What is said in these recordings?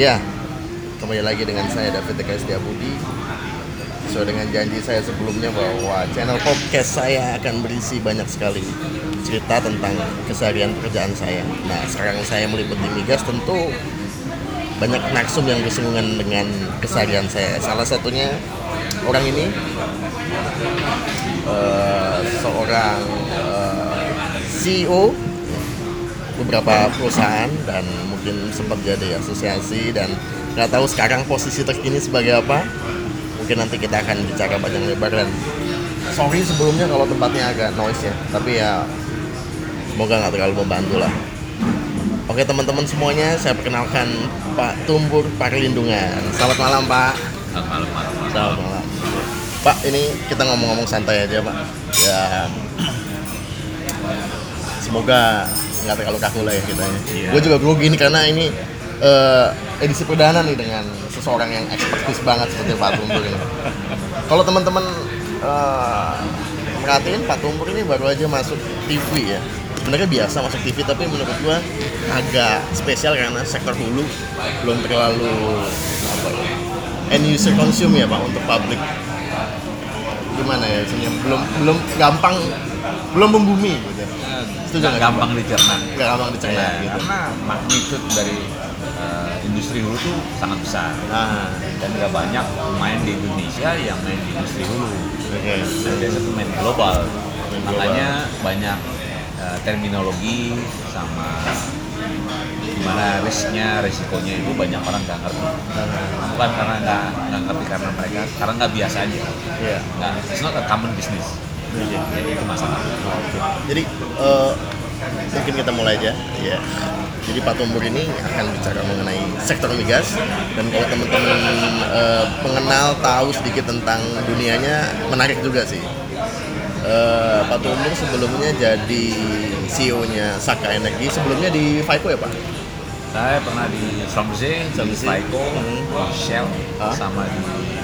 Ya, kembali lagi dengan saya David TK Setiabudi. Sesuai dengan janji saya sebelumnya bahwa channel podcast saya akan berisi banyak sekali cerita tentang keseharian pekerjaan saya. Nah, sekarang saya meliputi migas tentu banyak naksum yang bersinggungan dengan keseharian saya. Salah satunya orang ini eh, seorang eh, CEO beberapa perusahaan dan mungkin sempat jadi asosiasi dan nggak tahu sekarang posisi terkini sebagai apa. Mungkin nanti kita akan bicara panjang lebar dan sorry sebelumnya kalau tempatnya agak noise ya tapi ya semoga nggak terlalu membantu lah. Oke teman-teman semuanya saya perkenalkan Pak Tumbur Perlindungan selamat malam Pak. Selamat malam, malam, malam. selamat malam. Pak ini kita ngomong-ngomong santai aja Pak. Ya. Semoga nggak terlalu kaku lah ya kita ya. Iya. Gue juga grogi ini karena ini eh, edisi perdana nih dengan seseorang yang ekspertis banget seperti Pak Tumbur ini. Kalau teman-teman merhatiin Pak Tumbur ini baru aja masuk TV ya. Sebenarnya biasa masuk TV tapi menurut gua agak spesial karena sektor hulu belum terlalu apa ya end user consume ya Pak untuk publik gimana ya sebenarnya belum belum gampang belum membumi gitu Nggak nggak, gampang dicerna. nggak gampang dicerna Ya, gitu Karena magnitude dari eh, industri hulu tuh sangat besar. nah Dan nggak banyak pemain di Indonesia yang main di industri hulu. oke Dan biasa tuh main global. Main Makanya banyak eh, terminologi sama gimana risknya, resikonya itu banyak orang nggak ngerti. Bukan karena nggak ngerti karena mereka karena nggak biasa aja. iya Nggak, it's not a common business. Jadi masalah. jadi eh, mungkin kita mulai aja ya jadi Pak Tumbur ini akan bicara mengenai sektor migas dan kalau teman-teman eh, mengenal tahu sedikit tentang dunianya menarik juga sih Eh, Pak Tumbur sebelumnya jadi CEO-nya Saka Energi sebelumnya di Faiko ya Pak Saya pernah di Schlumberger, di. Faiko, Hmm. di Shell, Hah? sama di,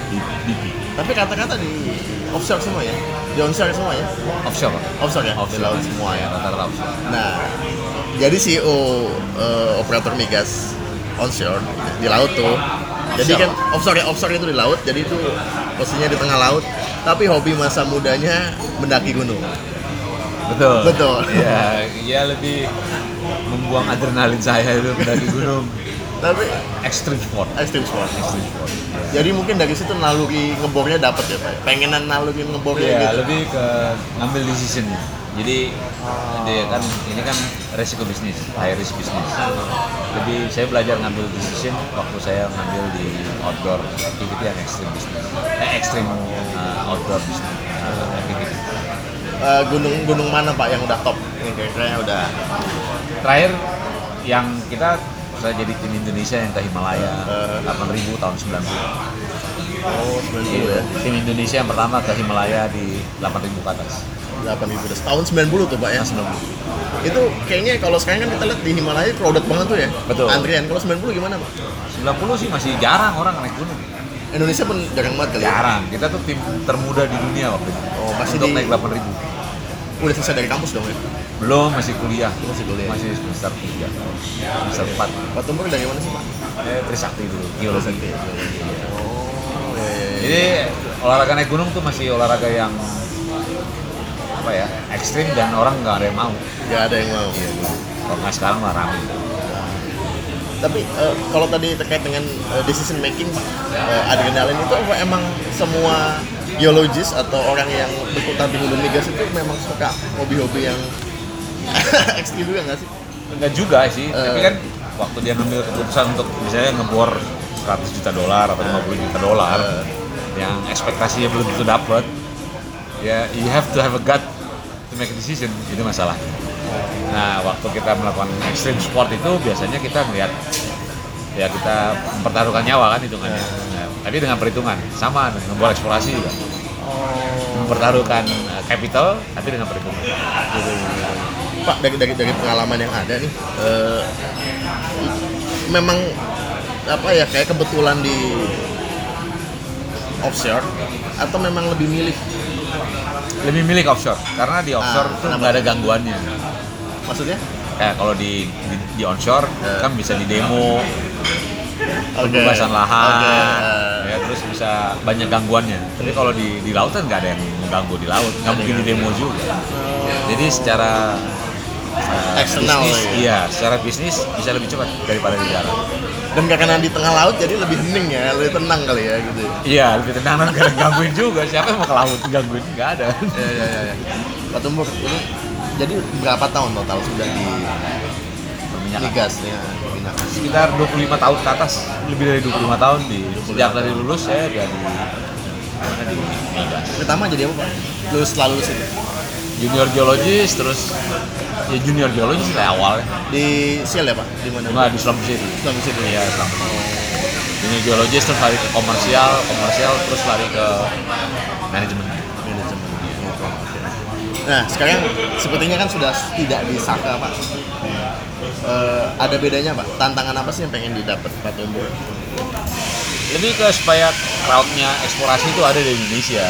di BP. Tapi kata-kata di offshore semua ya di onshore semua ya Offshore. offshore ya di laut semua ya rata-rata offshore. Nah, jadi CEO eh, operator migas onshore di laut tuh. Jadi kan offshore ya, offshore itu di laut, jadi itu posisinya di tengah laut. Tapi hobi masa mudanya mendaki gunung. Betul. Betul. Ya, ya lebih membuang adrenalin saya itu mendaki gunung. Tapi Extreme sport. extreme sport. Extreme sport. Jadi mungkin dari situ naluri ngebornya dapat ya Pak. Pengenan nalurin ngebornya Ya, gitu. lebih ke ngambil decision. Jadi dia kan ini kan resiko bisnis, high risk bisnis. Lebih saya belajar ngambil decision waktu saya ngambil di outdoor activity yang ekstrim bisnis. Eh ekstrim uh, outdoor bisnis. uh, activity. Eh, gunung gunung mana Pak yang udah top? Yang kira-kira udah Terakhir yang kita saya jadi tim Indonesia yang ke Himalaya Eh. 8000 tahun 90. oh 90 ya. Tim Indonesia yang pertama ke Himalaya di 8000 ke atas. 8000 udah tahun 90 tuh Pak ya. Tahun 90. Itu kayaknya kalau sekarang kan kita lihat di Himalaya crowded banget tuh ya. Betul. Antrian. Kalau 90 gimana Pak? 90 sih masih jarang orang naik gunung. Indonesia pun jarang banget kali ya. Jarang. Kita tuh tim termuda di dunia waktu itu. Oh, masih untuk di- naik 8000. Udah selesai dari kampus dong ya. Belum, masih kuliah. Masih kuliah. Masih semester 3. Semester 4. Pak Tumbur dari mana sih Pak? Eh, Trisakti dulu, geologi. Oh, iya, iya, iya. Jadi olahraga naik gunung tuh masih olahraga yang apa ya ekstrim dan orang nggak ada yang mau. Nggak ada yang mau. Kalau nggak sekarang mah rame. Tapi eh, kalau tadi terkait dengan eh, decision making eh, adrenalin itu apa emang semua geologis atau orang yang berkutat di migas itu memang suka hobi-hobi yang ekstrim juga nggak sih? Enggak juga sih, Eh. tapi kan waktu dia ngambil keputusan untuk misalnya ngebor 100 juta dolar atau 50 juta dolar Eh. yang ekspektasinya belum tentu dapat ya you have to have a gut to make a decision itu masalah nah waktu kita melakukan extreme sport itu biasanya kita melihat ya kita mempertaruhkan nyawa kan hitungannya Nah, tapi dengan perhitungan sama dengan eksplorasi juga Oh. mempertaruhkan eh, capital tapi dengan perhitungan Pak dari dari dari pengalaman yang ada nih eh, memang apa ya kayak kebetulan di offshore atau memang lebih milih lebih milik offshore karena di offshore Ah, kenapa? nggak ada gangguannya maksudnya kayak kalau di, di di onshore Eh. kan bisa di demo Oke. pembebasan lahan, eh. Terus bisa banyak gangguannya. Tapi kalau di di laut kan nggak ada yang mengganggu di laut, nggak mungkin di demo juga. Jadi secara uh, Eksternal, bisnis, ya. iya, secara bisnis bisa lebih cepat daripada di darat. Dan karena di tengah laut jadi lebih hening ya, lebih tenang kali ya gitu. ya. Iya, lebih tenang dan nggak gangguin juga. Siapa yang mau ke laut gangguin? Nggak ada. Iya iya iya. Ya. Pak Tumbuk ini jadi berapa tahun total sudah di Berminyak migas ya minyak? sekitar 25 tahun ke atas lebih dari 25 tahun di sejak dari lulus saya udah di mana di migas Pertama jadi apa Pak? Lulus selalu lulus itu junior geologis terus ya junior geologis dari awal ya di Sial ya Pak? Di mana? nggak di Sulawesi City Sulawesi City. iya Sulawesi junior geologis terus lari ke komersial komersial terus lari ke manajemen Manajemen. Oke. Nah sekarang sepertinya kan sudah tidak di Saka Pak. Eh, ada bedanya Pak? Tantangan apa sih yang pengen didapat Pak Tumbuk? lebih ke supaya crowdnya eksplorasi itu ada di Indonesia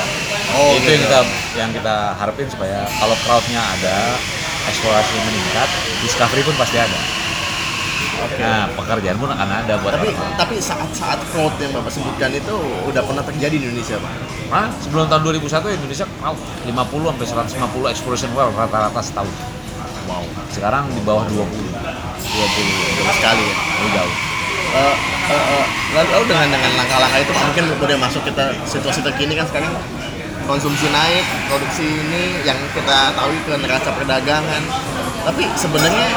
Oh, itu yang kita yang kita harapin supaya kalau crowdnya ada eksplorasi meningkat discovery pun pasti ada Oke. nah pekerjaan pun akan ada buat tapi orang tapi saat-saat crowd yang Bapak sebutkan itu udah pernah terjadi di Indonesia Pak. Nah, sebelum tahun 2001 Indonesia crowd 50 sampai 150 exploration well rata-rata setahun Wow. sekarang di bawah 20 20 Jauh sekali ya. lebih jauh Eh, eh, eh, lalu, dengan dengan langkah-langkah itu mungkin udah masuk kita situasi terkini kan sekarang konsumsi naik, produksi ini yang kita tahu ke neraca perdagangan. Tapi sebenarnya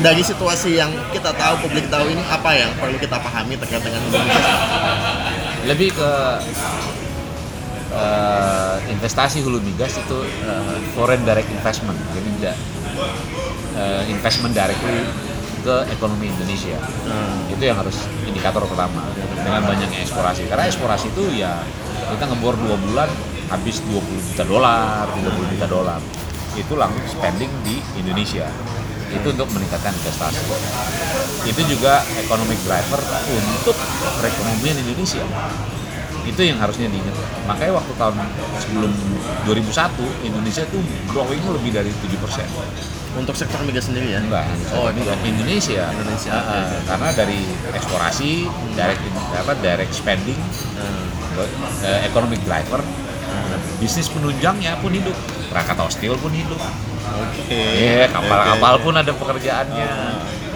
dari situasi yang kita tahu, publik tahu ini apa yang perlu kita pahami terkait dengan Indonesia? lebih ke eh, investasi hulu migas itu eh, foreign direct investment jadi tidak eh, investment directly ke ekonomi Indonesia. Hmm. itu yang harus indikator pertama dengan banyaknya eksplorasi. Karena eksplorasi itu ya kita ngebor dua bulan habis 20 juta dolar 30 juta dolar. Itu langsung spending di Indonesia. Itu untuk meningkatkan investasi. Itu juga economic driver untuk perekonomian Indonesia. Itu yang harusnya diingat. Makanya waktu tahun sebelum 2001 Indonesia tuh growing lebih dari 7 persen Untuk sektor migas sendiri ya? enggak Oh, ini Indonesia Indonesia, Ah, ah. oke. karena dari eksplorasi direct apa direct spending Hmm. eh, economic driver bisnis penunjangnya pun hidup Krakatau Steel pun hidup Oke. Iya, kapal-kapal Oke. pun ada pekerjaannya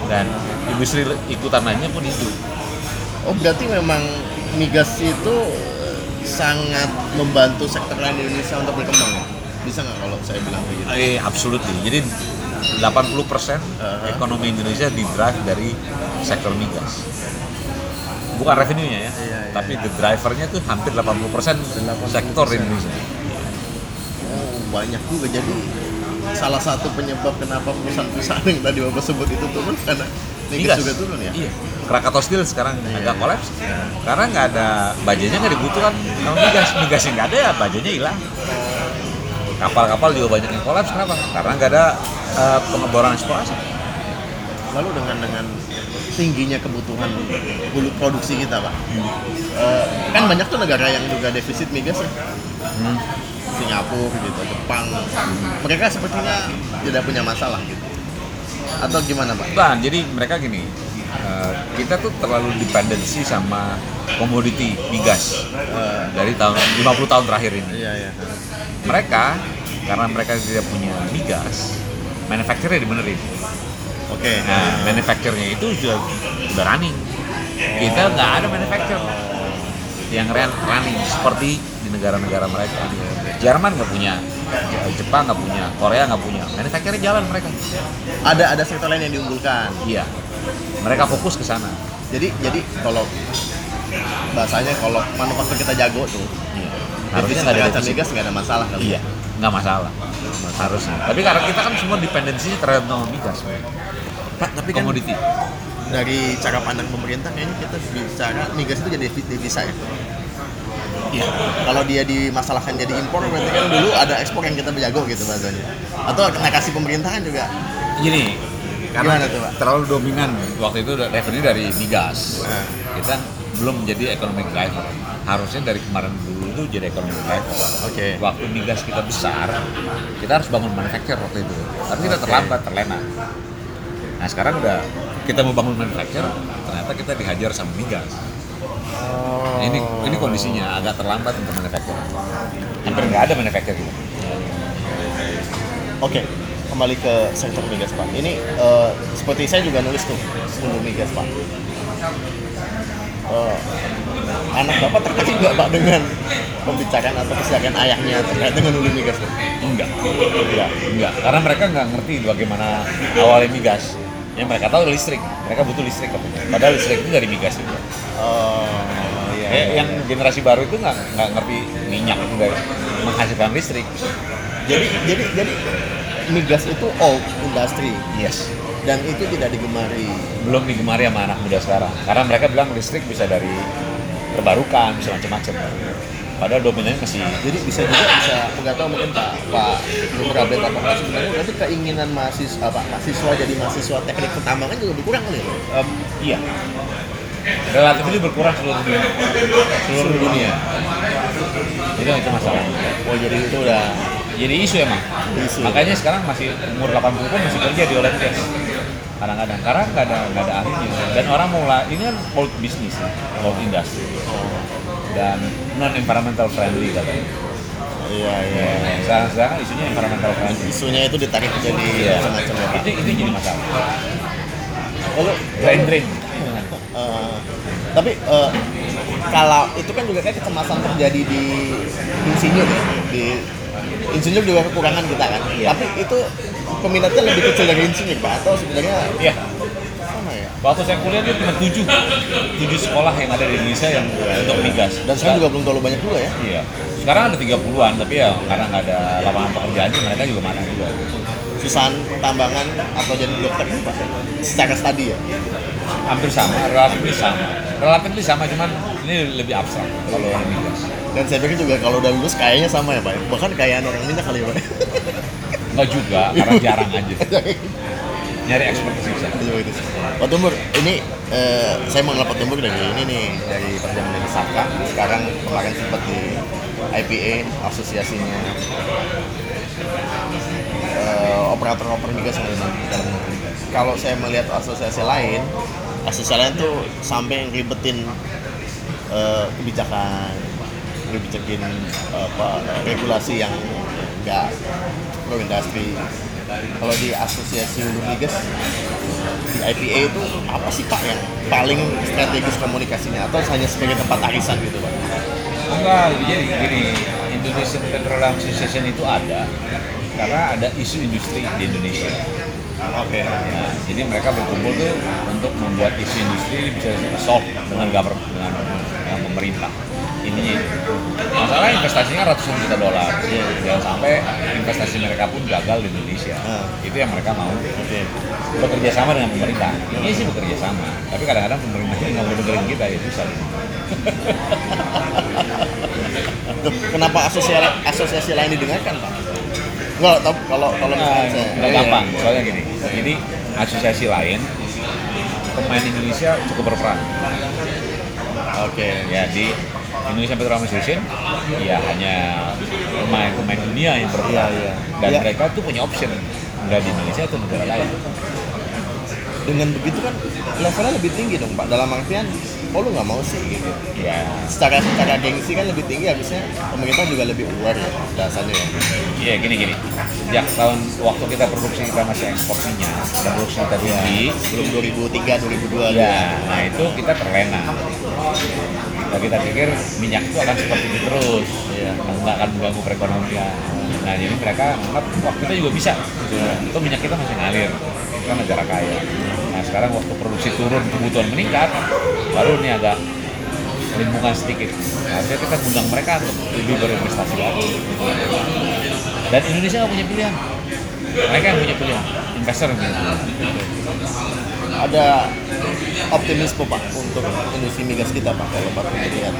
dan industri ikutan lainnya pun hidup Oh berarti memang migas itu eh, sangat membantu sektor lain di Indonesia untuk berkembang ya? Bisa nggak kalau saya bilang begitu? Eh, absolutely. Jadi 80% Uh-huh. ekonomi Indonesia di drive dari sektor migas. Bukan revenue-nya ya, Iya, iya, tapi the drivernya tuh hampir 80% sektor Indonesia. Oh banyak juga jadi salah satu penyebab kenapa perusahaan-perusahaan yang tadi bapak sebut itu turun karena migas juga turun ya? Iya. Krakatau Steel sekarang Iya, agak iya. kolaps karena nggak ada bajanya nggak dibutuhkan sama migas, migasnya nggak ada ya bajanya hilang. Kapal-kapal juga banyak yang kolaps kenapa? Karena nggak ada eh, pengeboran eksplorasi. Lalu dengan dengan tingginya kebutuhan hulu produksi kita pak, Eh, kan banyak tuh negara yang juga defisit migas ya, Hmm. Singapura gitu, Jepang, mereka sepertinya tidak punya masalah gitu. Atau gimana pak? Bukan, jadi mereka gini, eh, kita tuh terlalu dependensi sama komoditi migas Eh, dari tahun 50 tahun terakhir ini. iya iya. Mereka karena mereka tidak punya migas, manufacture-nya dibenerin. Oke. Nah, manufacture-nya itu sudah udah running. Kita nggak ada manufacture yang running seperti di negara-negara mereka. Jerman nggak punya, Jepang nggak punya, Korea nggak punya. Manufacture-nya jalan mereka. Ada ada sektor lain yang diunggulkan. Iya, mereka fokus ke sana. Jadi jadi kalau bahasanya kalau manufaktur kita jago tuh, Iya. harusnya nggak ada defisit. migas nggak ada masalah kali. Iya, nggak masalah. Harusnya. Tapi karena kita kan semua dependensinya terhadap sama migas, Pak, tapi kan komoditi. dari cara pandang pemerintah kayaknya kita bicara migas itu jadi devi- devisa ya. Iya. Kalau dia dimasalahkan jadi impor berarti kan dulu ada ekspor yang kita berjago gitu bahasanya. Atau kena kasih pemerintahan juga. Gini, karena Gimana tuh, Pak? terlalu dominan waktu itu revenue dari migas. Nah. Kita belum menjadi economic driver. Harusnya dari kemarin dulu itu jadi economic driver. Oke. Waktu migas kita besar, kita harus bangun manufacture waktu itu. Tapi kita Oke. terlambat, terlena. Nah sekarang udah kita mau bangun manufacture, ternyata kita dihajar sama migas. Nah, ini ini kondisinya agak terlambat untuk manufacture. Hampir nggak ada manufacture gitu. Oke, kembali ke sektor migas Pak. Ini eh, seperti saya juga nulis tuh untuk migas Pak. Eh, anak Bapak terkejut nggak Pak dengan pembicaraan atau keseharian ayahnya terkait dengan hulu migas Pak? Enggak, Enggak. enggak. Karena mereka nggak ngerti bagaimana awalnya migas. Yang mereka tahu listrik, mereka butuh listrik katanya. Padahal listrik itu dari migas itu. Oh, iya. Ya, yang generasi baru itu nggak nggak ngerti minyak itu dari menghasilkan listrik. Jadi jadi jadi migas itu old industry Yes. dan itu tidak digemari. Belum digemari sama anak muda sekarang. Karena mereka bilang listrik bisa dari terbarukan, bisa macam-macam. Padahal dominannya masih Jadi bisa juga bisa nggak tahu mungkin Pak Pak Gubernur update apa enggak sebenarnya berarti keinginan mahasiswa apa mahasiswa jadi mahasiswa teknik pertambangan juga berkurang kali ya? Pak? Em, iya. Relatif itu berkurang seluruh dunia. Seluruh dunia. Itu itu masalah. Oh jadi itu udah Jadi isu emang. Isu. Makanya sekarang masih umur 80 pun masih kerja di oil gas. Kadang-kadang karena nggak ada nggak ada ahlinya. Dan orang mulai ini kan old business, old industry. Dan non environmental friendly katanya. iya iya. Sekarang sekarang isunya environmental friendly. Isunya itu ditarik jadi Iya. macam-macam ya. Itu itu jadi masalah. Lalu Drain drain. eh, tapi eh, kalau itu kan juga kayak kecemasan terjadi di insinyur ya di insinyur juga kekurangan kita kan Iya. tapi itu peminatnya lebih kecil dari insinyur pak atau sebenarnya Iya. sama ya Waktu saya kuliah itu cuma tujuh, tujuh sekolah yang ada di Indonesia yang untuk migas. dan sekarang juga belum terlalu banyak juga ya Iya. Sekarang ada 30-an, tapi ya karena nggak ada lapangan pekerjaan, mereka juga mana juga. susahan tambangan atau jadi dokter pak secara studi ya Hampir sama, relatif sama. Relatif sama, cuman ini lebih abstrak kalau yang migas. dan saya pikir juga kalau udah lulus kayaknya sama ya pak bahkan kayaan orang minyak kali ya pak Enggak juga, karena jarang aja. Nyari expertise bisa. Iya, itu. Pak Tumbur, ini eh, saya mengenal Pak Tumbur dari ini nih dari perjalanan dari Saka. Sekarang kemarin sempat di IPA asosiasinya eh, operator-operator migas yang ada di dalam negeri. Kalau saya melihat asosiasi lain, lain tuh sampai ngeribetin eh, kebijakan, ngebijakin apa regulasi yang enggak pro industri. Kalau di asosiasi hulu migas di IPA itu apa sih Pak yang paling strategis komunikasinya atau hanya sebagai tempat arisan gitu Pak? Enggak, jadi gini, Indonesian Petroleum Association itu ada karena ada isu industri di Indonesia. Oke. Nah, jadi mereka berkumpul tuh untuk membuat isu industri bisa solve dengan government, dengan, dengan pemerintah. Itu. Masalah investasinya ratusan juta dolar. Jangan sampai investasi mereka pun gagal di Indonesia. Ah. Itu yang mereka mau Oke. bekerja sama dengan pemerintah. Ini sih bekerja sama. Tapi kadang-kadang pemerintahnya nggak mau dengerin kita ya susah. Kenapa asosiasi asosiasi lain didengarkan Pak? Enggak, kalau kalau Nah, misalnya saya nggak Iya, gampang. iya. Soalnya gini. Jadi asosiasi lain pemain Indonesia cukup berperan. Oke. Ya di Indonesia Petroleum Association ya hanya pemain-pemain dunia yang berperan. Iya, iya. Dan Iya. mereka tuh punya option nggak di Indonesia atau negara lain. Dengan begitu kan levelnya lebih tinggi dong Pak. Dalam artian, oh lu nggak mau sih gitu. Ya, Secara secara gengsi kan lebih tinggi harusnya pemerintah juga lebih aware ya dasarnya ya. iya gini gini. Sejak tahun waktu kita produksi kita masih ekspor minyak, dan produksi kita tinggi, Sebelum 2003 2002 Ya, nah itu kita terlena. Nah, kita pikir minyak itu akan seperti itu terus, Iya. nggak akan mengganggu perekonomian. Nah, jadi mereka menganggap, wah kita juga bisa. Itu minyak kita masih ngalir, kita negara kaya. Nah, sekarang waktu produksi turun, kebutuhan meningkat, baru ini agak limbungan sedikit. Harusnya kita undang mereka untuk lebih berinvestasi lagi. Dan Indonesia nggak punya pilihan. Mereka yang punya pilihan, investor yang punya pilihan. ada optimisme Pak untuk industri migas kita Pak kalau Pak melihat.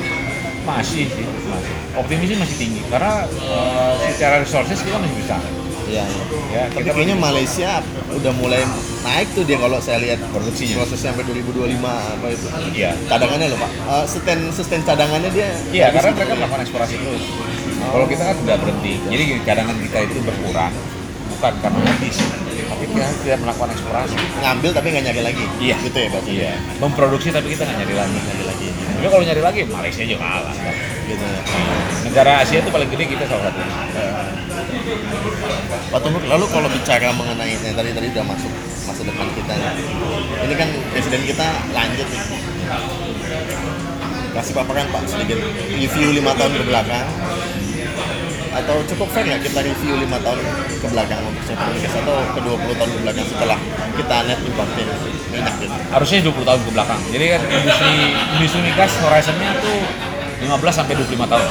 Masih sih, masih. Optimisnya masih tinggi karena eh, secara resources kita masih bisa. Iya, iya. Ya, Tapi kita kayaknya Malaysia udah mulai naik tuh dia kalau saya lihat Produksinya. prosesnya sampai 2025 apa itu. Iya. Cadangannya loh Pak. Eh, sustain sustain cadangannya dia. Iya, karena mereka melakukan eksplorasi terus. Kalau kita kan udah berhenti. Jadi cadangan kita itu berkurang bukan karena habis tapi kita tidak melakukan eksplorasi ngambil tapi nggak nyari lagi Iya. gitu ya berarti iya memproduksi tapi kita nggak nyari lagi nyari lagi tapi kalau nyari lagi Malaysia juga kalah gitu ya negara Asia itu paling gede kita salah satu Pak Tumur, lalu kalau bicara mengenai yang tadi tadi udah masuk masa depan kita nih. Ini kan presiden kita lanjut nih. Kasih paparan Pak sedikit review lima tahun ke belakang atau cukup fair nggak kita review lima tahun ke belakang untuk atau ke 20 tahun ke belakang setelah kita net importin minyak gitu. harusnya 20 tahun ke belakang jadi kan industri industri migas horizonnya tuh 15 sampai 25 tahun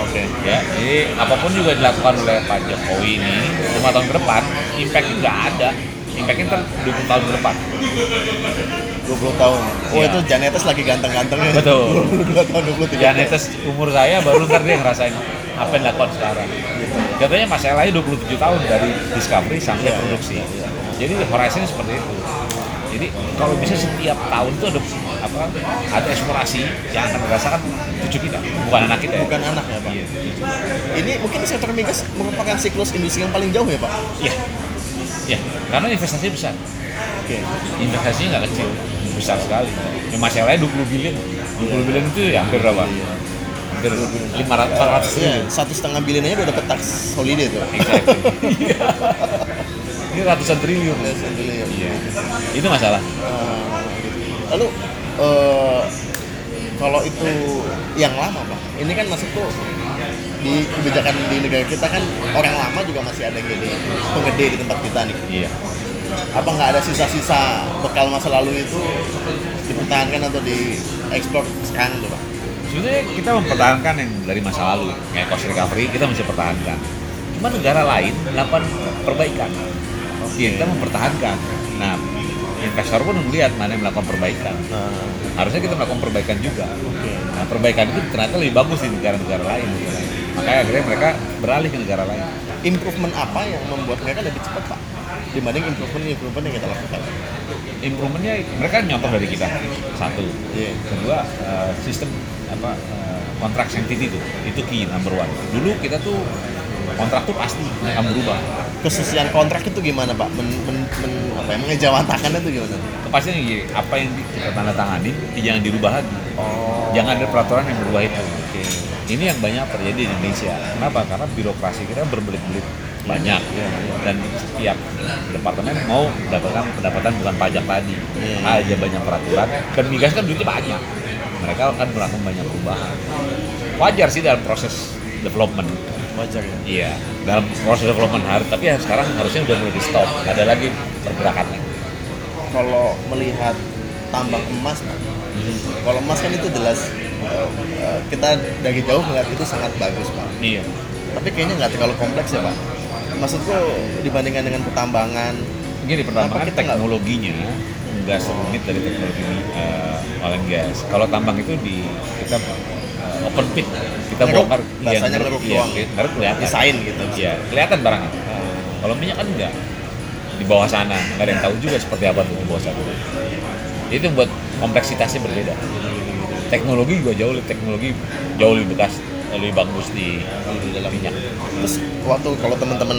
Oke. ya jadi apa pun juga dilakukan oleh Pak Jokowi ini lima tahun ke depan impactnya nggak ada impactnya ntar 20 tahun ke depan 20 tahun. Oh Iya. itu Janetes lagi ganteng-gantengnya. Betul. 22 tahun 23 ya netes umur saya baru ntar dia ngerasain apa yang dilakukan sekarang katanya masalahnya 27 tahun dari discovery sampai Iya, produksi iya, iya. jadi horizonnya seperti itu jadi kalau bisa setiap tahun tuh ada apa ada eksplorasi yang akan dirasakan cucu kita bukan anak kita ya Bukan anak ya Pak. Iya. Ini mungkin sektor migas merupakan siklus industri yang paling jauh ya Pak. Iya. Iya, karena investasinya besar. Oke. Investasinya nggak kecil, besar sekali. Ya, masalahnya 20 bilion. 20 bilion itu ya hampir berapa? Hampir 500 400 Iya, triliun. satu setengah bilion aja udah dapet tax holiday tuh. Exactly. Iya. Ini ratusan triliun. Ratusan triliun. Iya. Itu masalah. Eh, lalu eh, kalau itu yang lama pak, ini kan masuk tuh di kebijakan di negara kita kan orang lama juga masih ada gede penggede di tempat kita nih. Iya. Apa nggak ada sisa-sisa bekal masa lalu itu dipertahankan atau diekspor sekarang tuh pak? Sebenarnya kita mempertahankan yang dari masa lalu, kayak cost recovery kita masih pertahankan. Cuma negara lain melakukan perbaikan. Iya, kita mempertahankan. Nah, investor pun melihat mana yang melakukan perbaikan. Nah, Harusnya kita melakukan perbaikan juga. oke. Nah, perbaikan itu ternyata lebih bagus di negara-negara lain. Makanya akhirnya mereka beralih ke negara lain. Improvement apa yang membuat mereka lebih cepat pak dibanding improvement-improvement yang kita lakukan? Improvementnya mereka nyontoh dari kita. Satu. Iya. Kedua, eh, sistem apa eh, kontrak sanctity itu itu key number one. Dulu kita tuh kontrak tuh pasti akan berubah. Kesusian kontrak itu gimana pak? Men, men, men- apa ya, mengejawantakannya itu gimana? Kepastian gini, apa yang kita tanda tangani jangan dirubah lagi. Oh. Jangan ada peraturan yang berubah itu. Ini yang banyak terjadi di Indonesia. Kenapa? Karena birokrasi kita berbelit-belit banyak Iya, iya. dan setiap departemen mau mendapatkan pendapatan bukan pajak tadi. Iya. Aja banyak peraturan dan migas kan duitnya banyak. Mereka akan melakukan banyak perubahan. Wajar sih dalam proses development. Wajar ya. Iya, dalam proses development harus tapi ya sekarang harusnya udah mulai di stop. Ada lagi pergerakannya. Kalau melihat tambang emas, Pak, kalau emas kan itu jelas eh, eh, kita dari jauh melihat itu sangat bagus pak. Iya. Tapi kayaknya nggak terlalu kompleks ya pak. Maksudku dibandingkan dengan pertambangan, Gini kan kita teknologinya nggak serumit dari teknologi uh, oil and gas. Kalau tambang itu di kita open pit, kita Ngeruk, bongkar, bahasanya ngeruk, ngeruk iya, doang. ngeruk kelihatan. desain gitu. Iya, kelihatan barangnya. Kalau minyak kan enggak di bawah sana, nggak ada yang tahu juga seperti apa tuh di bawah sana. Itu buat kompleksitasnya berbeda. Teknologi juga jauh lebih teknologi jauh lebih bekas, lebih bagus di dalam minyak. Terus waktu kalau teman-teman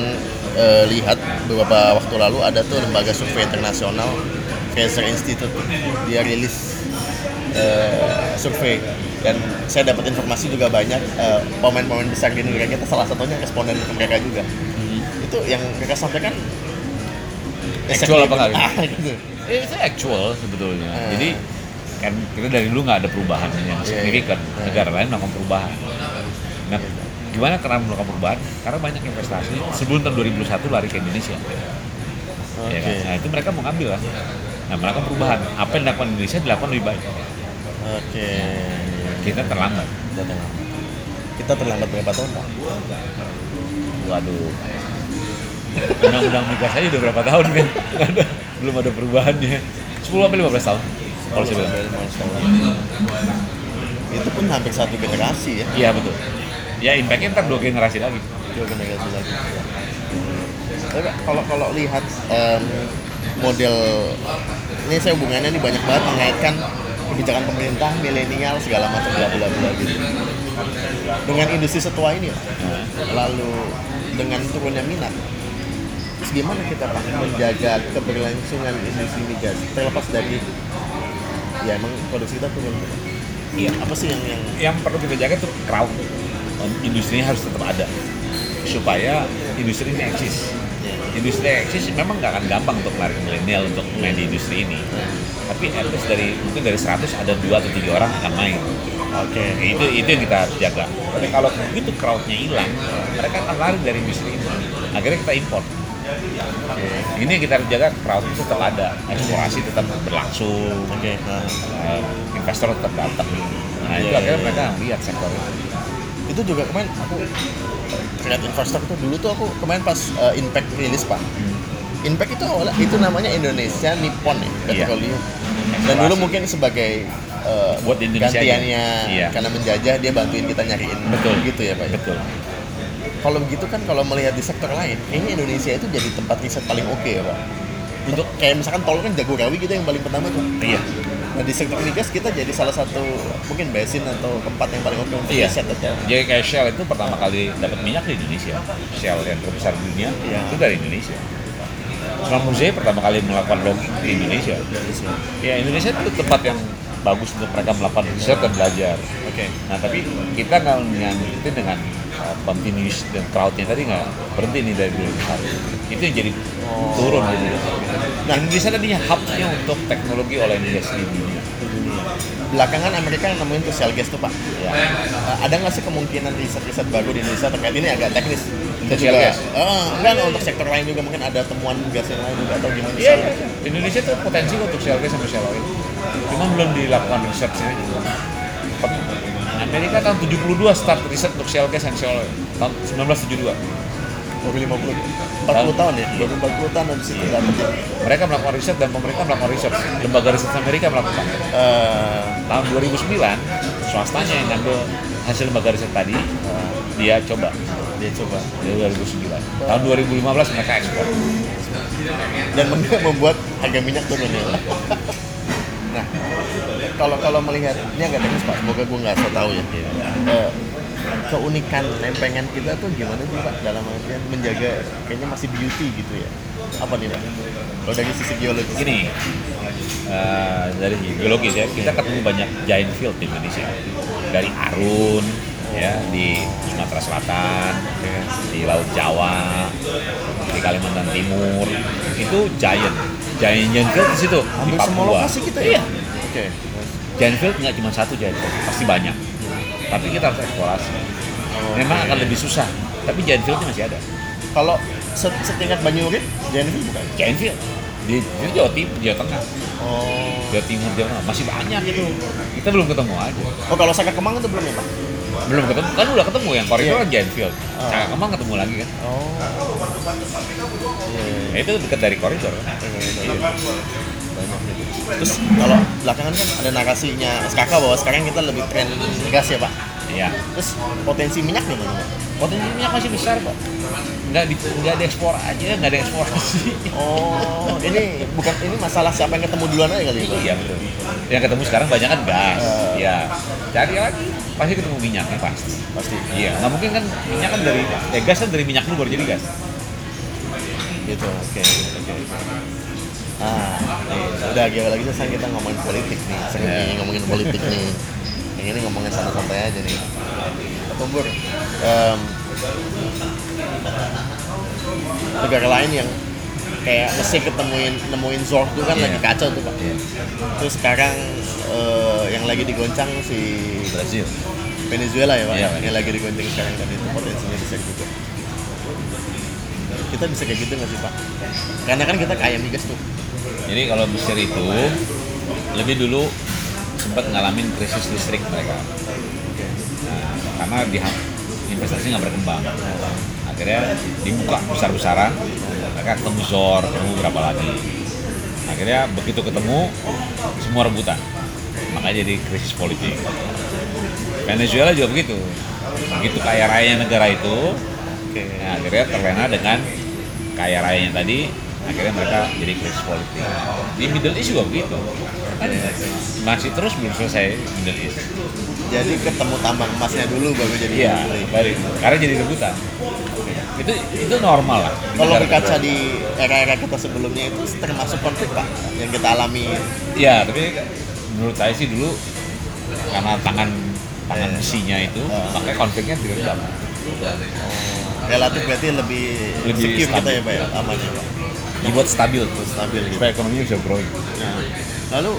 eh, lihat beberapa waktu lalu ada tuh lembaga survei internasional Fraser Institute dia rilis eh, survei dan saya dapat informasi juga banyak eh, pemain-pemain besar di negara kita salah satunya responden ke mereka juga itu yang mereka sampaikan Actual apa gitu? Ah, gitu. Eh, itu actual sebetulnya. Hmm. Jadi kan kita dari dulu nggak ada perubahan yang Iya, signifikan. iya. Negara lain melakukan perubahan. Nah, gimana karena melakukan perubahan? Karena banyak investasi sebelum tahun 2001 lari ke Indonesia. Oke. Ya kan? Nah, itu mereka mau ngambil kan. Nah, melakukan perubahan. Apa yang dilakukan Indonesia dilakukan lebih baik. Oke. Kita terlambat. Kita terlambat. Kita terlambat berapa tahun pak? Waduh. Undang-undang migas aja udah berapa tahun kan? Belum ada perubahannya. 10 sampai 15 tahun. Kalau saya bilang. Itu pun hampir satu generasi ya. Iya betul. Ya impactnya ntar dua generasi lagi. dua generasi lagi. Tapi kalau kalau lihat em, model ini saya hubungannya ini banyak banget mengaitkan kebijakan pemerintah milenial segala macam bla bla bla gitu. Dengan industri setua ini, Pak. lalu dengan turunnya minat, gimana kita pak menjaga keberlangsungan industri migas terlepas dari ya emang produksi kita turun. Iya. apa sih yang yang yang perlu kita jaga tuh crowd industrinya harus tetap ada supaya industri ini eksis industri eksis memang nggak akan gampang untuk menarik milenial untuk main di industri ini tapi at least dari mungkin dari 100 ada dua atau tiga orang akan main. Oke. Itu itu yang kita jaga. Tapi kalau begitu crowdnya hilang mereka akan lari dari industri ini. Akhirnya kita import. Ini yang kita harus jaga crowd itu tetap ada. Eksplorasi tetap berlangsung. Oke. Nah. eh, investor tetap datang. Nah itu Iya, akhirnya iya. mereka lihat sektor itu. Itu juga kemarin aku lihat investor itu dulu tuh aku kemarin pas uh, impact rilis pak impact itu awalnya itu namanya Indonesia Nippon ya Iya. petroleum dan dulu mungkin sebagai uh, Buat Indonesia gantiannya aja. Iya. karena menjajah dia bantuin kita nyariin Betul. gitu ya pak ya? betul kalau begitu kan kalau melihat di sektor lain ini Indonesia itu jadi tempat riset paling oke ya pak untuk kayak misalkan tol kan Jagorawi gitu yang paling pertama tuh iya nah di sektor migas kita jadi salah satu mungkin basin atau tempat yang paling oke untuk Iya. riset atau jadi kayak Shell itu pertama kali dapat minyak di Indonesia Shell yang terbesar di dunia Iya. itu dari Indonesia Schlumberger pertama kali melakukan logging di Indonesia ya Indonesia itu tempat yang bagus untuk mereka melakukan riset dan belajar oke Nah tapi kita nggak itu dengan uh, continuous dan crowdnya tadi nggak berhenti nih dari 2001. Itu yang jadi Oh. turun gitu. Nah. Indonesia tadinya hubnya untuk teknologi oleh Indonesia di dunia. Belakangan Amerika yang nemuin tuh shale gas tuh pak Ya. Uh, ada nggak sih kemungkinan riset-riset baru di Indonesia terkait ini agak teknis Untuk juga- gas? Eh, enggak untuk sektor lain juga mungkin ada temuan gas yang lain juga atau gimana Iya, iya, iya. Indonesia tuh potensi untuk shale gas sama shale oil. Cuma belum dilakukan researchnya. Amerika tahun 72 start riset untuk shale gas dan shale oil. Tahun 1972. Baru 50 40 tahun ya? Baru 40 tahun dari situ dapet ya Mereka melakukan riset dan pemerintah melakukan riset. Lembaga riset Amerika melakukan. Eh, tahun 2009 swastanya yang ngambil hasil lembaga riset tadi dia coba. Dia coba. Dari 2009 tahun 2015 mereka ekspor. Dan mem- membuat harga minyak turun ya. Nah kalau kalau melihat ini agak teknis pak. Semoga gue nggak so tahu ya. Eh, keunikan lempengan kita tuh gimana sih pak? Dalam artian menjaga kayaknya masih beauty gitu ya. Apa nih pak? Kalau dari sisi geologis? Gini eh, dari geologis ya kita ketemu banyak giant field di Indonesia. Dari Arun ya di Sumatera Selatan di Laut Jawa di Kalimantan Timur. Itu giant. Giant giant field di situ di semua Papua. lokasi kita iya. Ya oke. Giant field nggak cuma satu giant field. Pasti banyak tapi kita harus eksplorasi. Memang akan lebih susah tapi giant fieldnya masih ada. Kalau se- setingkat Banyurit itu bukan? Giant field. Di, di Jawa Timur Jawa Tengah. Oh. Jawa Timur Jawa Tengah. Masih banyak itu. Kita belum ketemu aja. Oh kalau Saka Kemang itu belum ya pak? Belum ketemu. Kan udah ketemu yang koridor Iya. kan giant field. Ah. Caka Kemang ketemu lagi kan? Oh. Iya iya, ya, itu dekat dari koridor kan? Iya. banyak gitu. Terus kalau belakangan kan ada narasinya SKK bahwa sekarang kita lebih tren gas ya pak. iya Terus potensi minyak di mana pak? potensi minyak masih besar kok nggak di nggak diekspor aja nggak ada eksplorasi Oh ini bukan ini masalah siapa yang ketemu duluan aja kali ya pak? iya betul yang ketemu sekarang banyak kan gas Eh. ya cari lagi pasti ketemu minyaknya pasti Pasti. iya nggak mungkin kan minyak kan dari eh, gas kan dari minyak dulu baru jadi gas Gitu. Oke oke. Ah, nih, udah agak lagi sekarang kita ngomongin politik nih. Sekarang Iya. ini ngomongin politik nih. Yang ini ngomongin santai-santai aja nih. Tumbur. em, negara lain yang kayak mesti ketemuin nemuin Zorg tuh kan Iya. lagi kacau tuh pak. Terus sekarang eh, yang lagi digoncang si Brazil Venezuela ya pak, Iya, yang lagi digoncang sekarang dan itu potensinya bisa juga. Kita bisa kayak gitu nggak sih pak? Karena kan kita kaya migas tuh. Jadi kalau Mesir itu lebih dulu sempat ngalamin krisis listrik mereka. Nah, karena di investasi nggak berkembang. Akhirnya dibuka besar-besaran, mereka ketemu Zor, ketemu berapa lagi. Akhirnya begitu ketemu, semua rebutan. Makanya jadi krisis politik. Venezuela juga begitu. Begitu kaya raya negara itu. Nah, akhirnya terlena dengan kaya rayanya tadi, akhirnya mereka jadi krisis politik. Di Middle East juga begitu. masih terus belum selesai Middle East. Jadi ketemu tambang emasnya dulu baru jadi Iya, baru karena jadi rebutan. Itu itu normal lah. Kalau berkaca di era-era kita sebelumnya itu termasuk konflik pak yang kita alami. Iya, tapi menurut saya sih dulu karena tangan tangan Iya. besinya itu, Ah. makanya konfliknya tidak Relatif berarti lebih, Lebih secure kita stabil. ya pak ya amannya pak. Dibuat stabil Stabil gitu. supaya ekonominya bisa growing. Nah, lalu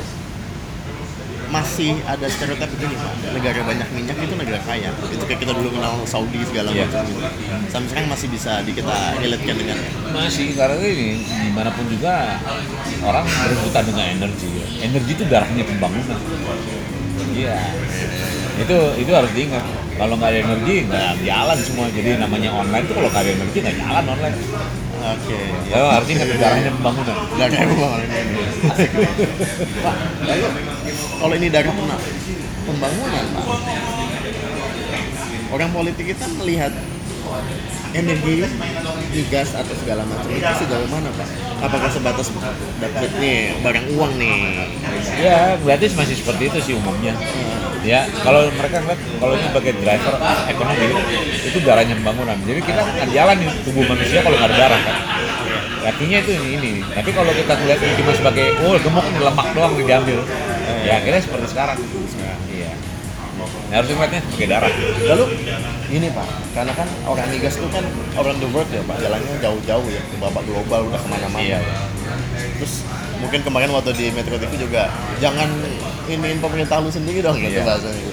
masih ada stereotip begini pak negara banyak minyak itu negara kaya itu kayak kita dulu kenal Saudi segala Iya. macam gitu sampai sekarang masih bisa di kita relatekan dengan Masih karena ini di mana pun juga orang berebutan dengan energi. ya. Energi itu darahnya pembangunan. Iya. Itu itu harus diingat. Kalau nggak ada energi nggak jalan semua. Jadi namanya online itu kalau nggak ada energi nggak jalan online. Oke Ya harus ingat darahnya pembangunan. nggak kayak pembangunan. Ini pak lalu kalau ini pena- pembangunan pak orang politik kita melihat energi migas atau segala macam itu sejauh mana pak? Apakah sebatas dapat nih barang uang nih? Ya berarti masih seperti itu sih umumnya. Ya kalau mereka ngeliat kalau ini sebagai driver ekonomi itu darahnya pembangunan. Jadi kita nggak jalan nih tubuh manusia kalau nggak ada darah kan. Artinya itu ini, ini. Tapi kalau kita melihat ini cuma sebagai oh gemuk nih lemak doang diambil. Ya akhirnya seperti sekarang. Iya. Nah, harus ngeliatnya sebagai darah. Lalu ini Pak, karena kan orang migas itu kan orang the world ya Pak, jalannya jauh-jauh ya, ke babak global udah ke mana-mana. Iya. Terus mungkin kemarin waktu di Metro TV juga, jangan iniin pemerintah lu sendiri dong gitu Iya. bahasanya.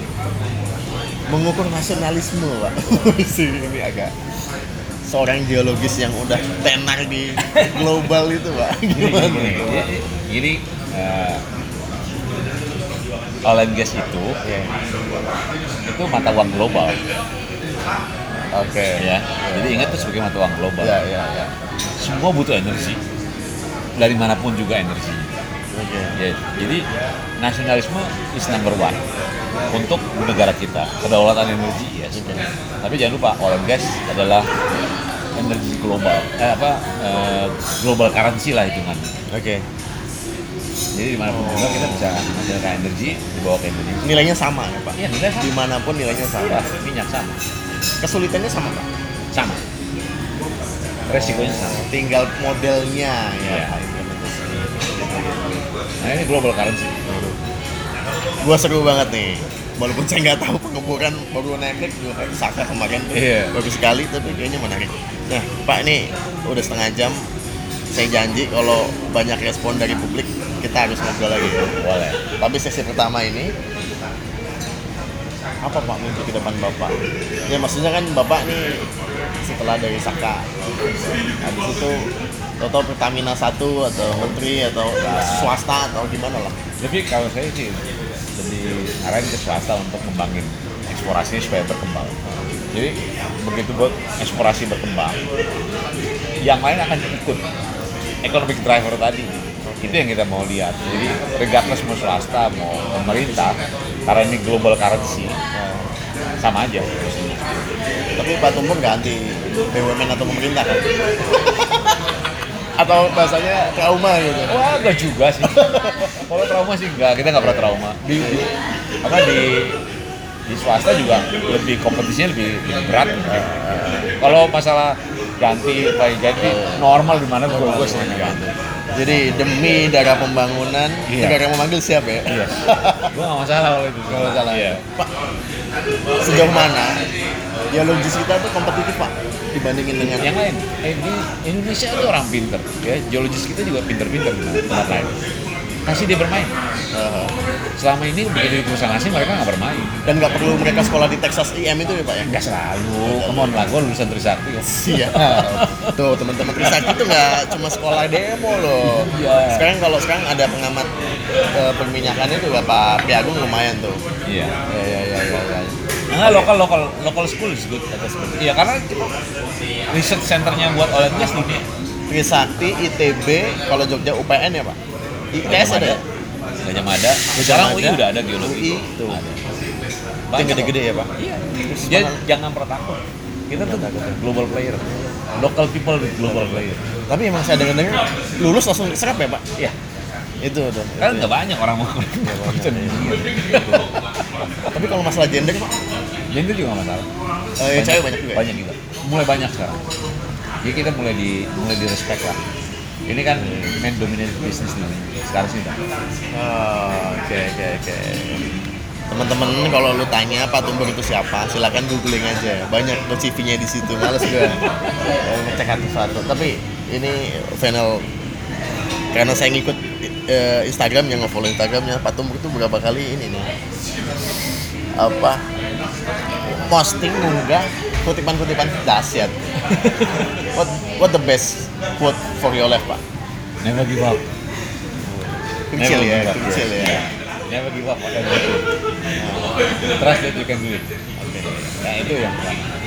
Mengukur nasionalisme Pak, ini agak seorang geologis yang udah tenar di global itu Pak. Gini, Gimana? gini, gini. Eh, oil and gas itu Iya. itu mata uang global. Oke. ya jadi ingat itu sebagai mata uang global Ya, ya, ya. semua butuh energi dari mana pun juga energi Oke. ya, jadi nasionalisme is number one untuk negara kita kedaulatan energi yes tapi jangan lupa oil and gas adalah energi global eh, apa eh, global currency lah hitungannya Oke. jadi di mana pun juga kita bisa menghasilkan energi dibawa ke Indonesia Nilainya sama ya Pak. iya nilai sama Di mana pun nilainya sama. Ya, minyak sama Kesulitannya sama Pak. sama resikonya sama tinggal modelnya ya. Iya. Nah ini global currency Gua seru banget nih. Walaupun saya nggak tahu pengemburan baru naik juga kayak Saka kemarin tuh Iya. bagus sekali tapi kayaknya menarik. Nah Pak ini udah setengah jam. Saya janji kalau banyak respon dari publik kita harus ngobrol lagi. boleh Tapi sesi pertama ini apa Pak mimpi ke depan Bapak? Ya maksudnya kan Bapak nih setelah dari Saka habis itu atau Pertamina satu atau menteri atau swasta atau gimana lah Tapi kalau saya sih lebih arahin ke swasta untuk membangin eksplorasinya supaya berkembang. Jadi begitu buat eksplorasi berkembang, yang lain akan ikut economic driver tadi. Itu yang kita mau lihat. Jadi regardless mau swasta mau pemerintah, karena ini global currency, sama aja. tapi Pak Tumbur nggak anti BUMN atau pemerintah kan? atau bahasanya trauma gitu Wah, enggak juga sih. Kalau trauma sih enggak, kita nggak pernah trauma. Di, di apa di di swasta juga lebih kompetisinya lebih, lebih berat. Kalau masalah ganti, pakai ganti normal di mana gue gue sering ganti. jadi demi darah pembangunan Iya. negara yang memanggil siap ya Iya. Gue nggak masalah kalau itu. Nggak masalah. Iya. Pak sejauh mana geologis kita tuh kompetitif Pak dibandingin dengan Yang lain, eh, ini Indonesia itu orang pinter, ya. Geologis kita juga pinter-pinter di tempat lain. Kasih dia bermain. Eh, Selama ini begitu di perusahaan asing mereka nggak bermain. dan nggak perlu mereka sekolah di Texas IM itu ya Pak ya Nggak selalu. Come on lah, gue lulusan Trisakti. kok. Siap. Tuh teman-teman Trisakti itu nggak cuma sekolah demo loh. Iya. Sekarang kalau sekarang ada pengamat eh, perminyakannya tuh ya Pak Priagung lumayan tuh. Iya. Ya ya ya ya. Ya. Nah, lokal lokal lokal school is good. Iya, karena kita research centernya buat and gas dunia. Trisakti, ITB, kalau Jogja UPN ya Pak. ITS ada ya? Gajah Mada. Sekarang UI Mada, udah ada geologi. UI. Ada. Yang gede-gede ya Pak. Iya. Dia jangan pernah takut. Kita tuh global player. Local people with global player. Tapi emang saya dengar-dengar lulus langsung serap ya Pak. Iya. Itu udah. Kan nggak banyak orang mau merchant. Tapi kalau masalah gender Pak, Gender juga masalah. eh, yang cewek banyak juga. ya? Banyak juga. Mulai banyak sekarang. Jadi kita mulai di mulai di respect lah. Ini kan main dominated business nih. Sekarang sih udah. Oh, Oke oke oke. Teman-teman kalau lu tanya Pak Tumbur itu siapa, silakan googling aja. Banyak CV-nya di situ. Males gue ngecek satu-satu. Tapi ini final karena saya ngikut eh, Instagram yang nge-follow Instagramnya Pak Tumbur itu berapa kali ini nih apa posting ngunggah kutipan-kutipan dahsyat. what what the best quote for your life Pak? Never give up. Kecil Never ya, up, kecil yeah. ya. Never give up. whatever you do. Trust that you can do it. Nah itu yang.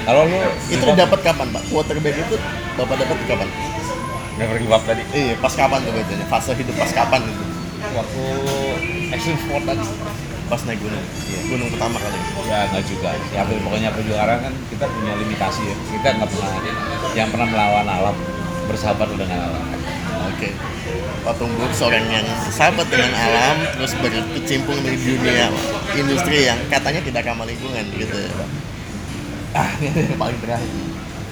Kalau lu Itu dapat kapan Pak? Quarterback itu Bapak dapat kapan? never give up tadi. Iya, pas kapan tuh biasanya? Fase hidup pas kapan itu? Waktu extreme sport tadi. Pas naik gunung. Gunung pertama kali. Ya nggak juga. Ya pokoknya perjuangan kan kita punya limitasi ya. Kita nggak pernah yang pernah melawan alam bersahabat dengan alam. Oke. Pak Tumbuk seorang yang sahabat dengan alam, terus berkecimpung di dunia industri yang katanya tidak ramah lingkungan gitu ya. Ah, ini yang paling terakhir.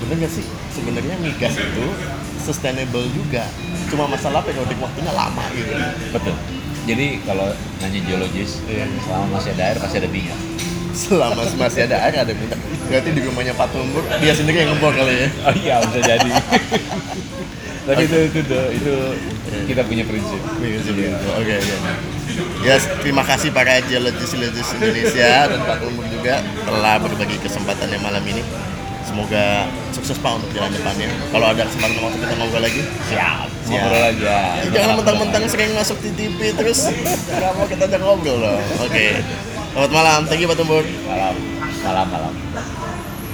Bener nggak sih? Sebenarnya migas itu sustainable juga. Cuma masalah periodik waktunya lama gitu. Betul. Jadi kalau nanya geologis, Iya. selama masih ada air pasti ada minyak. Selama masih ada air ada minyak. Berarti di rumahnya Pak Tumbuk dia sendiri yang ngebor kali ya. Oh iya bisa jadi. Tapi itu itu itu, itu kita punya prinsip. Oke, oke. Ya, terima kasih para geologis-geologis Indonesia dan Pak Tumbuk juga telah berbagi kesempatannya malam ini. Semoga sukses Pak untuk jalan depannya. Kalau ada kesempatan waktu kita ngobrol lagi, Siap. Siap. Ngobrol aja. jangan mentang-mentang sering masuk di TV terus nggak mau kita ngobrol loh. Oke. Selamat malam, thank you Pak Tumbuk. Malam, malam, malam.